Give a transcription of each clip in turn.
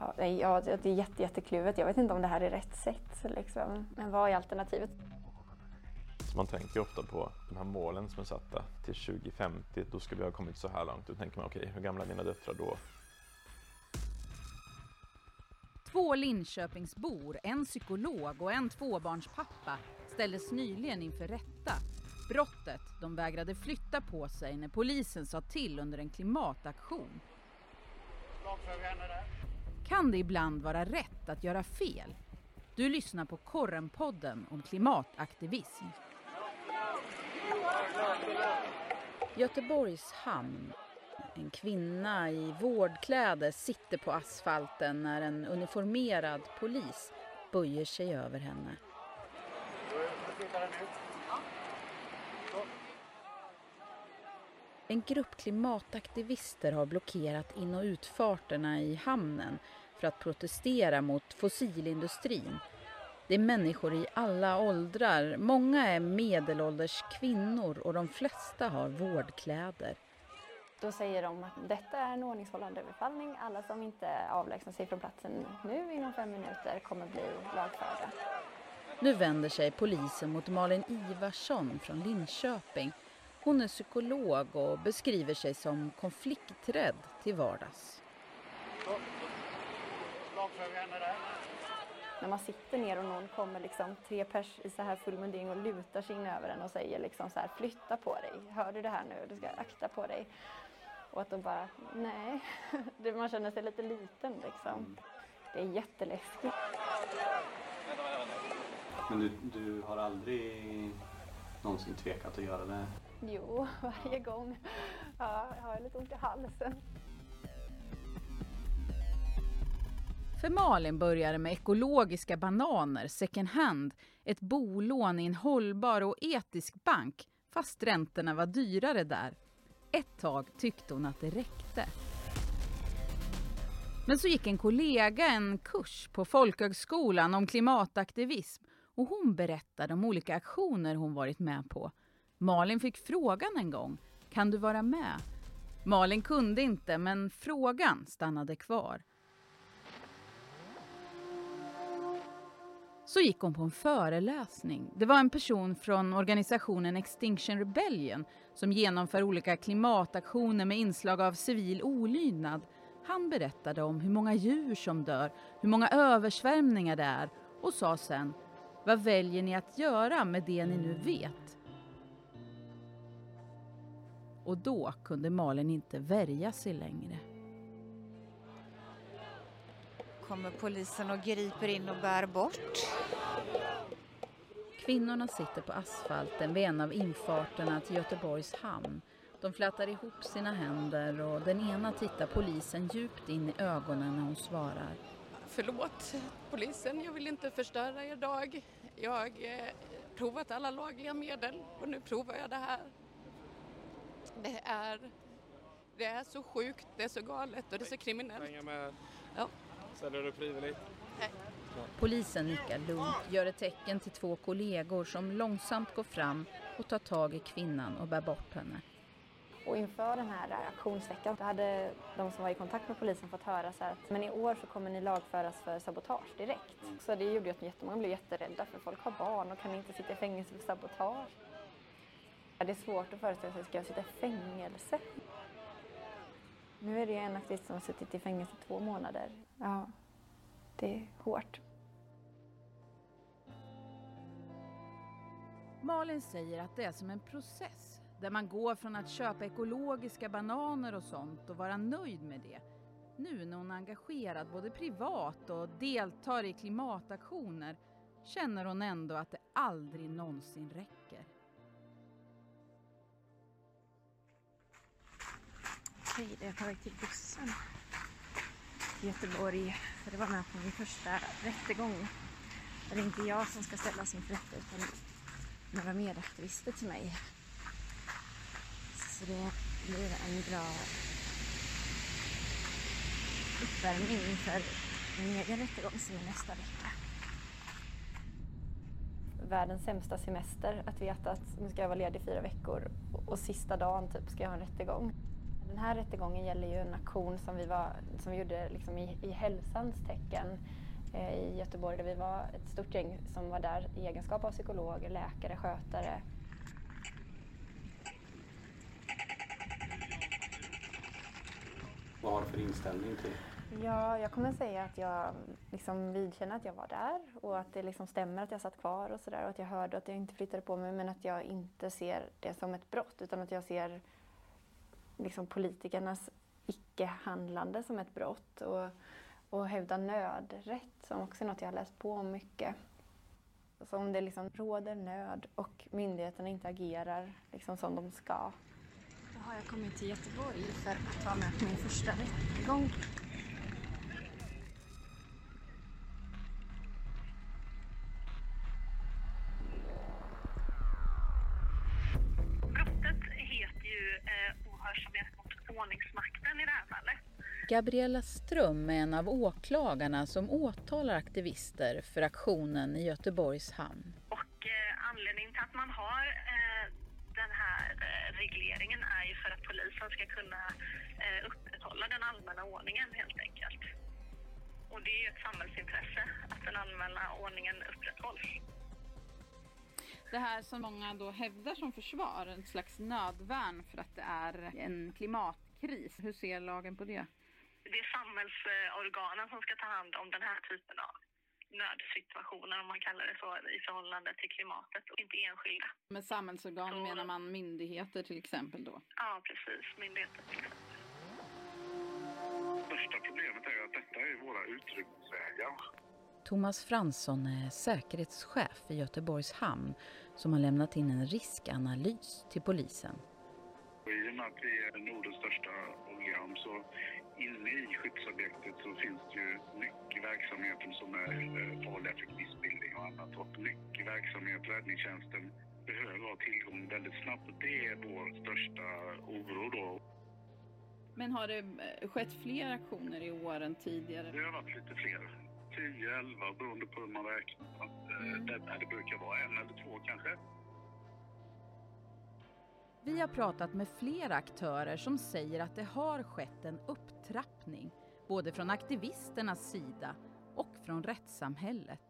Ja, nej, ja, det är jätte, jättekluvet. Jag vet inte om det här är rätt sätt. Liksom. Men vad är alternativet? Så man tänker ofta på de här målen som är satta till 2050, då ska vi ha kommit så här långt. Då tänker man okej, okay, hur gamla är mina döttrar då? Två Linköpingsbor, en psykolog och en tvåbarnspappa ställdes nyligen inför rätta. Brottet de vägrade flytta på sig när polisen sa till under en klimataktion. Kan det ibland vara rätt att göra fel? Du lyssnar på Korrenpodden om klimataktivism. Göteborgs hamn. En kvinna i vårdkläder sitter på asfalten när en uniformerad polis böjer sig över henne. En grupp klimataktivister har blockerat in och utfarterna i hamnen för att protestera mot fossilindustrin. Det är människor i alla åldrar. Många är medelålders kvinnor och de flesta har vårdkläder. Då säger de att detta är en ordningshållande befallning. Alla som inte avlägsnar sig från platsen nu inom fem minuter kommer bli lagförda. Nu vänder sig polisen mot Malin Ivarsson från Linköping. Hon är psykolog och beskriver sig som konflikträdd till vardags. När man sitter ner och någon kommer liksom tre pers i så här full mundering och lutar sig in över en och säger liksom så här flytta på dig, hör du det här nu, du ska akta på dig. Och att de bara, nej, man känner sig lite liten liksom. Det är jätteläskigt. Men du, du har aldrig någonsin tvekat att göra det? Jo, varje gång. Ja, jag har lite ont i halsen. För Malin började med ekologiska bananer second hand, ett bolån i en hållbar och etisk bank, fast räntorna var dyrare där. Ett tag tyckte hon att det räckte. Men så gick en kollega en kurs på folkhögskolan om klimataktivism och hon berättade om olika aktioner hon varit med på. Malin fick frågan en gång, kan du vara med? Malin kunde inte, men frågan stannade kvar. Så gick hon på en föreläsning. Det var en person från organisationen Extinction Rebellion som genomför olika klimataktioner med inslag av civil olydnad. Han berättade om hur många djur som dör, hur många översvämningar det är och sa sen Vad väljer ni att göra med det ni nu vet? Och då kunde Malin inte värja sig längre. Kommer polisen och griper in och bär bort. Kvinnorna sitter på asfalten vid en av infarterna till Göteborgs hamn. De flätar ihop sina händer och den ena tittar polisen djupt in i ögonen när hon svarar. Förlåt polisen, jag vill inte förstöra er dag. Jag har eh, provat alla lagliga medel och nu provar jag det här. Det är, det är så sjukt, det är så galet och det är så kriminellt. Ja. Ställer du frivilligt? Nej. Polisen nickar lugnt, gör ett tecken till två kollegor som långsamt går fram och tar tag i kvinnan och bär bort henne. Och inför den här aktionsveckan hade de som var i kontakt med polisen fått höra så att men i år så kommer ni lagföras för sabotage direkt. Så det gjorde att jättemånga blev jätterädda för folk har barn och kan inte sitta i fängelse för sabotage. Det är svårt att föreställa sig att jag ska sitta i fängelse. Nu är det en aktivist som har suttit i fängelse i två månader. Ja, det är hårt. Malin säger att det är som en process där man går från att köpa ekologiska bananer och sånt och vara nöjd med det. Nu när hon är engagerad både privat och deltar i klimataktioner känner hon ändå att det aldrig någonsin räcker. Hej, jag är på väg till bussen i Göteborg för det var med på min första rättegång. Det är inte jag som ska ställas inför rätta utan några medaktivister till mig. Så det blir en bra uppvärmning inför min egen rättegång som är nästa vecka. Världens sämsta semester, att veta att nu ska jag vara ledig i fyra veckor och sista dagen typ ska jag ha en rättegång. Den här rättegången gäller ju en aktion som vi, var, som vi gjorde liksom i, i hälsans tecken eh, i Göteborg där vi var ett stort gäng som var där i egenskap av psykologer, läkare, skötare. Vad har du för inställning till Ja, jag kommer säga att jag liksom vidkänner att jag var där och att det liksom stämmer att jag satt kvar och sådär och att jag hörde att jag inte flyttade på mig men att jag inte ser det som ett brott utan att jag ser liksom politikernas icke-handlande som ett brott och, och hävda nödrätt som också är något jag har läst på om mycket. Så om det liksom råder nöd och myndigheterna inte agerar liksom som de ska. Då har jag kommit till Göteborg för att vara med på min första rättegång. Gabriella Ström är en av åklagarna som åtalar aktivister för aktionen i Göteborgs hamn. Och eh, anledningen till att man har eh, den här eh, regleringen är ju för att polisen ska kunna eh, upprätthålla den allmänna ordningen helt enkelt. Och det är ju ett samhällsintresse att den allmänna ordningen upprätthålls. Det här som många då hävdar som försvar, en slags nödvärn för att det är en klimatkris. Hur ser lagen på det? Det är samhällsorganen som ska ta hand om den här typen av nödsituationer, om man kallar det så, i förhållande till klimatet och inte enskilda. Med samhällsorgan Så- menar man myndigheter till exempel då? Ja, precis. Myndigheter till exempel. Största problemet är att detta är våra utrymningsvägar. Thomas Fransson är säkerhetschef i Göteborgs hamn som har lämnat in en riskanalys till polisen. I och med att vi är Nordens största oljehamn så inne i skyddsobjektet så finns det ju mycket verksamheter som är eh, farliga för missbildning och annat. Och mycket verksamhet, räddningstjänsten behöver ha tillgång väldigt snabbt. Det är vår största oro då. Men har det eh, skett fler aktioner i år än tidigare? Det har varit lite fler. 10, 11 beroende på hur man räknar. Mm. det, det brukar vara en eller två kanske. Vi har pratat med flera aktörer som säger att det har skett en upptrappning både från aktivisternas sida och från rättssamhället.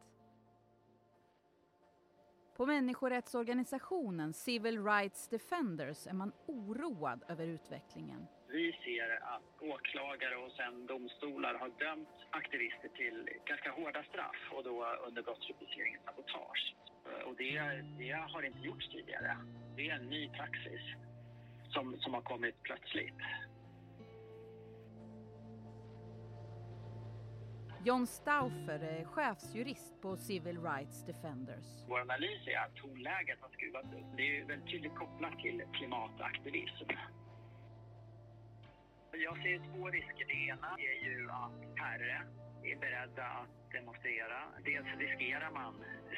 På människorättsorganisationen Civil Rights Defenders är man oroad över utvecklingen. Vi ser att åklagare och sen domstolar har dömt aktivister till ganska hårda straff och då under brottsrubriceringen sabotage. Och det, det har inte gjorts tidigare. Det är en ny praxis som, som har kommit plötsligt. John Stauffer är chefsjurist på Civil Rights Defenders. Vår analys är att tonläget har skruvats upp. Det är väldigt tydligt kopplat till klimataktivism. Jag ser två risker. Det ena är ju att färre är beredda att demonstrera. Dels riskerar man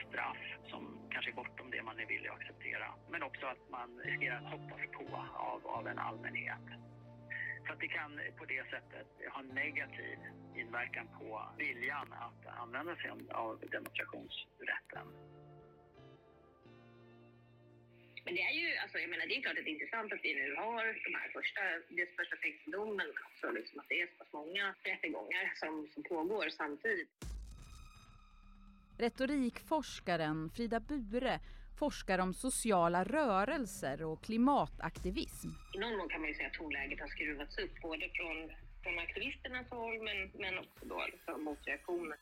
straff som kanske är bortom det man är villig att acceptera. Men också att man riskerar att hoppas på av, av en allmänhet. Så att det kan på det sättet ha negativ inverkan på viljan att använda sig av demonstrationsrätten. Men det är ju, alltså, jag menar, det är klart att det är intressant att vi nu har de här första, dels första fängelsedomen, men också liksom att det är så pass många rättegångar som, som pågår samtidigt. Retorikforskaren Frida Bure forskar om sociala rörelser och klimataktivism. I någon mån kan man ju säga att tonläget har skruvats upp, både från, från aktivisternas håll, men, men också då liksom motreaktioner.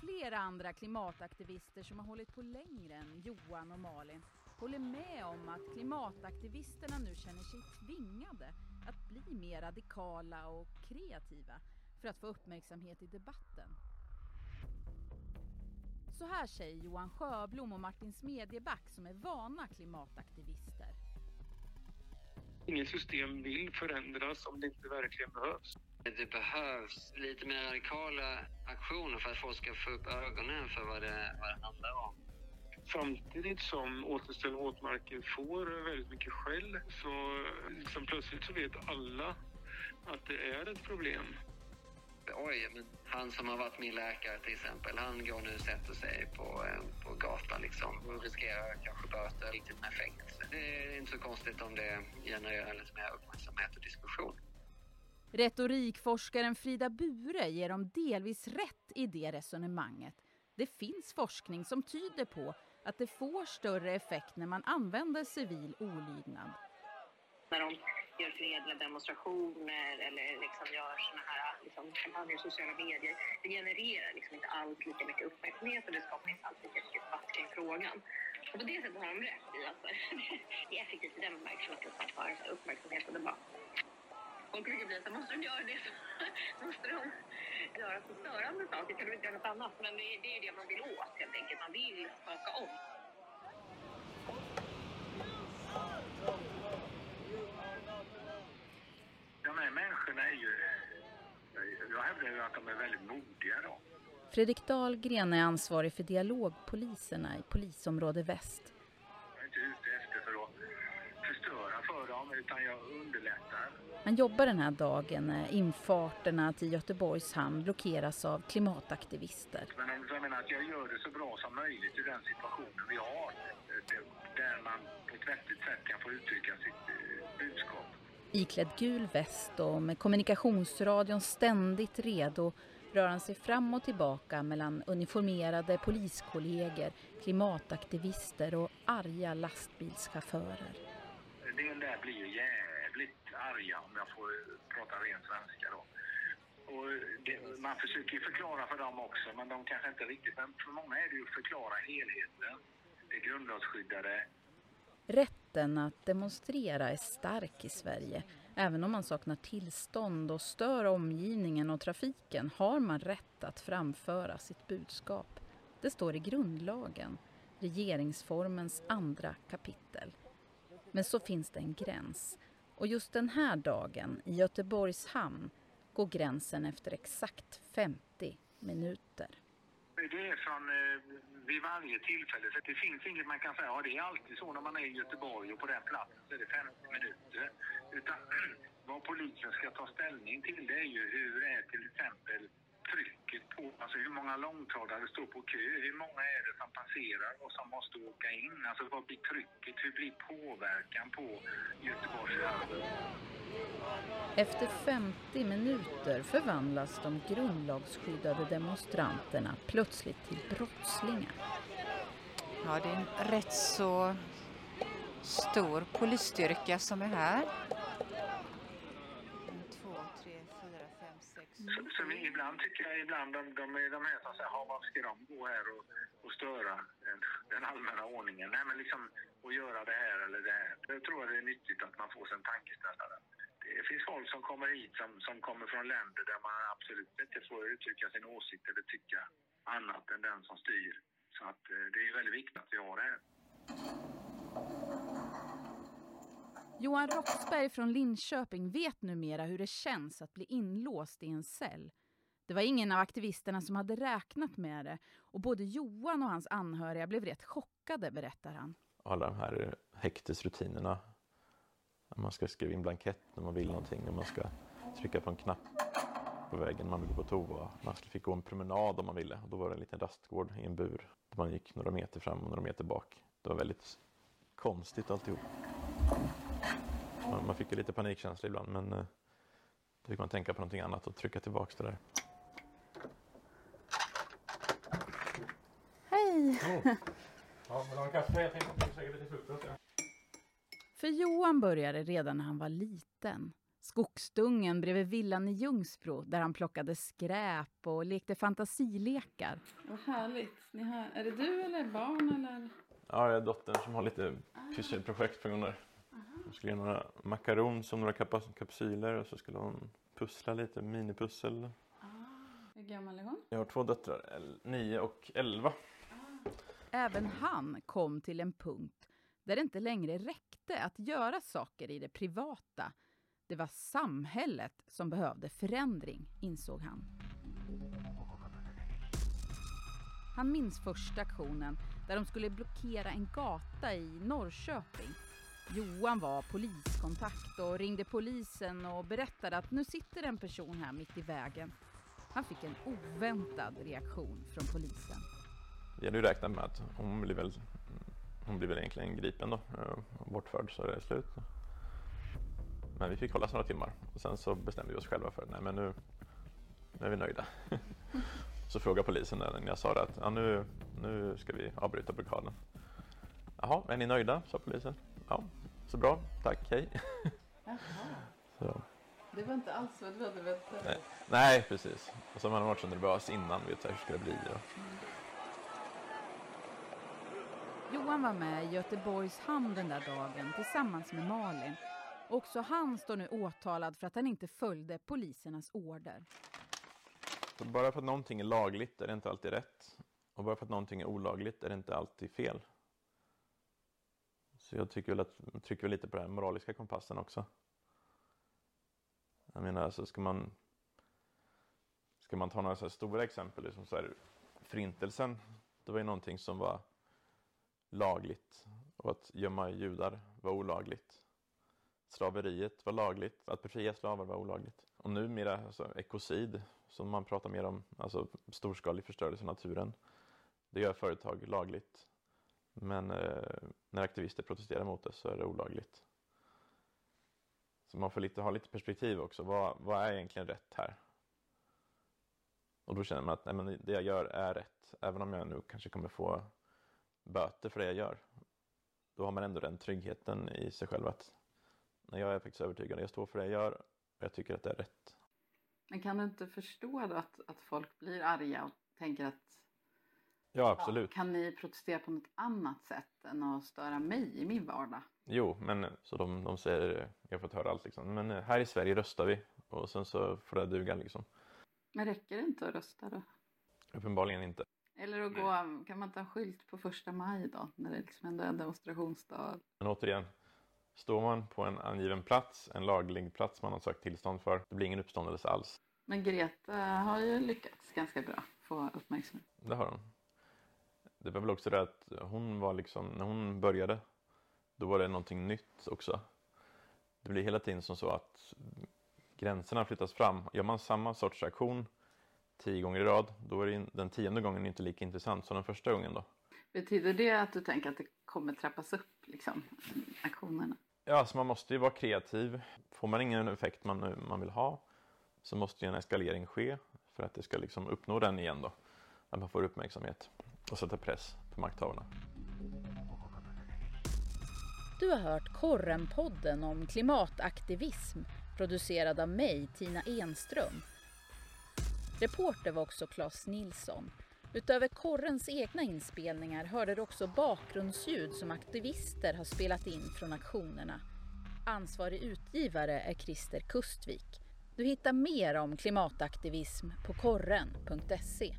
Flera andra klimataktivister som har hållit på längre än Johan och Malin håller med om att klimataktivisterna nu känner sig tvingade att bli mer radikala och kreativa för att få uppmärksamhet i debatten. Så här säger Johan Sjöblom och Martin Smedjeback som är vana klimataktivister. Inget system vill förändras om det inte verkligen behövs. Det behövs lite mer radikala aktioner för att folk ska få upp ögonen för vad det, vad det handlar om. Samtidigt som återställ våtmarker får väldigt mycket skäll så liksom plötsligt så vet alla att det är ett problem. oj, men han som har varit min läkare till exempel, han går nu och sätter sig på, eh, på gatan liksom och riskerar kanske böter, riktigt med fängelse. Det är inte så konstigt om det genererar lite mer uppmärksamhet och diskussion. Retorikforskaren Frida Bure ger dem delvis rätt i det resonemanget. Det finns forskning som tyder på att det får större effekt när man använder civil olydnad. När de gör fredliga demonstrationer eller liksom gör såna här liksom, kampanjer i sociala medier. Det genererar liksom inte alls lika mycket uppmärksamhet och det skapar inte alls lika mycket debatt kring frågan. Och på det sättet har de rätt i att alltså. det är effektivt i den bemärkelsen att det skapar uppmärksamhet och debatt. Folk brukar bli så måste de göra det så måste de göra så störande saker, kan de inte göra något annat? Men det, det är ju det man vill åt helt enkelt, man vill skaka om. De här människorna är ju... Jag hävdar ju att de är väldigt modiga då. Fredrik Dahlgren är ansvarig för dialogpoliserna i polisområde väst. Jag är inte ute efter för att förstöra för dem, utan jag underlättar. Han jobbar den här dagen när infarterna till Göteborgs hamn blockeras av klimataktivister. Men jag menar att jag gör det så bra som möjligt i den situationen vi har. Där man på ett vettigt sätt kan få uttrycka sitt eh, budskap. Iklädd gul väst och med kommunikationsradion ständigt redo rör han sig fram och tillbaka mellan uniformerade poliskollegor, klimataktivister och arga lastbilschaufförer. En där blir ju jävligt arga om jag får prata ren svenska då. Och det, man försöker ju förklara för dem också, men de kanske inte riktigt... Men för många är det ju att förklara helheten. Det grundlagsskyddade. Rätten att demonstrera är stark i Sverige. Även om man saknar tillstånd och stör omgivningen och trafiken har man rätt att framföra sitt budskap. Det står i grundlagen, regeringsformens andra kapitel. Men så finns det en gräns. Och just den här dagen i Göteborgs hamn går gränsen efter exakt 50 minuter. Det är från eh, vid varje tillfälle. Så det finns inget man kan säga, ja det är alltid så när man är i Göteborg och på den platsen så är det 50 minuter. Utan vad polisen ska ta ställning till det är ju hur är till exempel trycket på, alltså hur många långtradare står på kö, hur många är det som passerar och som måste åka in, alltså vad blir trycket, hur blir påverkan på Göteborgs hamn? Efter 50 minuter förvandlas de grundlagsskyddade demonstranterna plötsligt till brottslingar. Ja, det är en rätt så stor polisstyrka som är här. Ibland tycker jag, ibland de, de, är de här som säger, "Ja, varför ska de gå här och, och störa den, den allmänna ordningen? Nej, men liksom att göra det här eller det här. Jag tror att det är nyttigt att man får sig en tankeställare. Det finns folk som kommer hit som, som kommer från länder där man absolut inte får uttrycka sin åsikt eller tycka annat än den som styr. Så att eh, det är väldigt viktigt att vi har det här. Johan Roxberg från Linköping vet numera hur det känns att bli inlåst i en cell. Det var ingen av aktivisterna som hade räknat med det och både Johan och hans anhöriga blev rätt chockade, berättar han. Alla de här eh, häktesrutinerna. Man ska skriva in blankett när man vill någonting, när man ska trycka på en knapp på vägen man vill gå på toa. Man fick gå en promenad om man ville och då var det en liten rastgård i en bur. Där man gick några meter fram och några meter bak. Det var väldigt konstigt alltihop. Man, man fick ju lite panikkänsla ibland men eh, då fick man tänka på någonting annat och trycka tillbaks det där. Hej! Ja, vill du ha en kaffe? Jag tänkte att du säkert lite frukost. Ja. För Johan började redan när han var liten. Skogsdungen bredvid villan i Ljungsbro där han plockade skräp och lekte fantasilekar. Vad härligt. Ni har, är det du eller barn eller? Ja, jag är dottern som har lite pysselprojekt på gång där. Hon skulle göra några macarons som några kap- kapsyler och så skulle hon pussla lite, minipussel. Hur gammal är hon? Jag har två döttrar, nio och elva. Även han kom till en punkt där det inte längre räckte att göra saker i det privata. Det var samhället som behövde förändring, insåg han. Han minns första aktionen där de skulle blockera en gata i Norrköping. Johan var poliskontakt och ringde polisen och berättade att nu sitter en person här mitt i vägen. Han fick en oväntad reaktion från polisen. Vi hade ju räknat med att hon blir väl, hon blir väl egentligen gripen då, eh, bortförd så är det slut. Men vi fick hålla några timmar och sen så bestämde vi oss själva för nej men nu, nu är vi nöjda. så frågade polisen när jag sa det att ja, nu, nu ska vi avbryta blockaden. Jaha, är ni nöjda? sa polisen. Ja, så bra, tack, hej. så. Det var inte alls vad du hade väntat Nej, nej, precis. Och så har man varit så nervös innan, vet hur ska det bli? Och... Han var med i Göteborgs hamn den där dagen tillsammans med Malin. Också han står nu åtalad för att han inte följde polisernas order. Så bara för att någonting är lagligt är det inte alltid rätt. Och bara för att någonting är olagligt är det inte alltid fel. Så jag tycker väl att, trycker väl lite på den moraliska kompassen också. Jag menar, alltså ska man Ska man ta några så här stora exempel, liksom så här, Förintelsen, det var ju någonting som var lagligt och att gömma judar var olagligt. Slaveriet var lagligt, att befria slavar var olagligt. Och numera, alltså, ekocid, som man pratar mer om, alltså storskalig förstörelse av naturen, det gör företag lagligt. Men eh, när aktivister protesterar mot det så är det olagligt. Så man får lite, ha lite perspektiv också. Vad, vad är egentligen rätt här? Och då känner man att nej, men det jag gör är rätt. Även om jag nu kanske kommer få böter för det jag gör. Då har man ändå den tryggheten i sig själv att när jag är faktiskt övertygad, jag står för det jag gör och jag tycker att det är rätt. Men kan du inte förstå då att, att folk blir arga och tänker att Ja, absolut. Ja, kan ni protestera på något annat sätt än att störa mig i min vardag? Jo, men så de, de säger, jag har fått höra allt liksom, men här i Sverige röstar vi och sen så får det duga liksom. Men räcker det inte att rösta då? Uppenbarligen inte. Eller att gå, kan man ta en skylt på första maj då, när det liksom ändå är en demonstrationsdag? Men återigen, står man på en angiven plats, en laglig plats man har sökt tillstånd för, det blir ingen uppståndelse alls. Men Greta har ju lyckats ganska bra få uppmärksamhet. Det har hon. Det var väl också det att hon var liksom, när hon började, då var det någonting nytt också. Det blir hela tiden som så att gränserna flyttas fram. Gör man samma sorts aktion tio gånger i rad, då är det den tionde gången inte lika intressant som den första gången då. Betyder det att du tänker att det kommer trappas upp, liksom, aktionerna? Ja, alltså man måste ju vara kreativ. Får man ingen effekt man, man vill ha så måste ju en eskalering ske för att det ska liksom uppnå den igen då. Att man får uppmärksamhet och sätta press på makthavarna. Du har hört Korren-podden om klimataktivism producerad av mig, Tina Enström. Reporter var också Claes Nilsson. Utöver Korrens egna inspelningar hörde du också bakgrundsljud som aktivister har spelat in från aktionerna. Ansvarig utgivare är Christer Kustvik. Du hittar mer om klimataktivism på korren.se.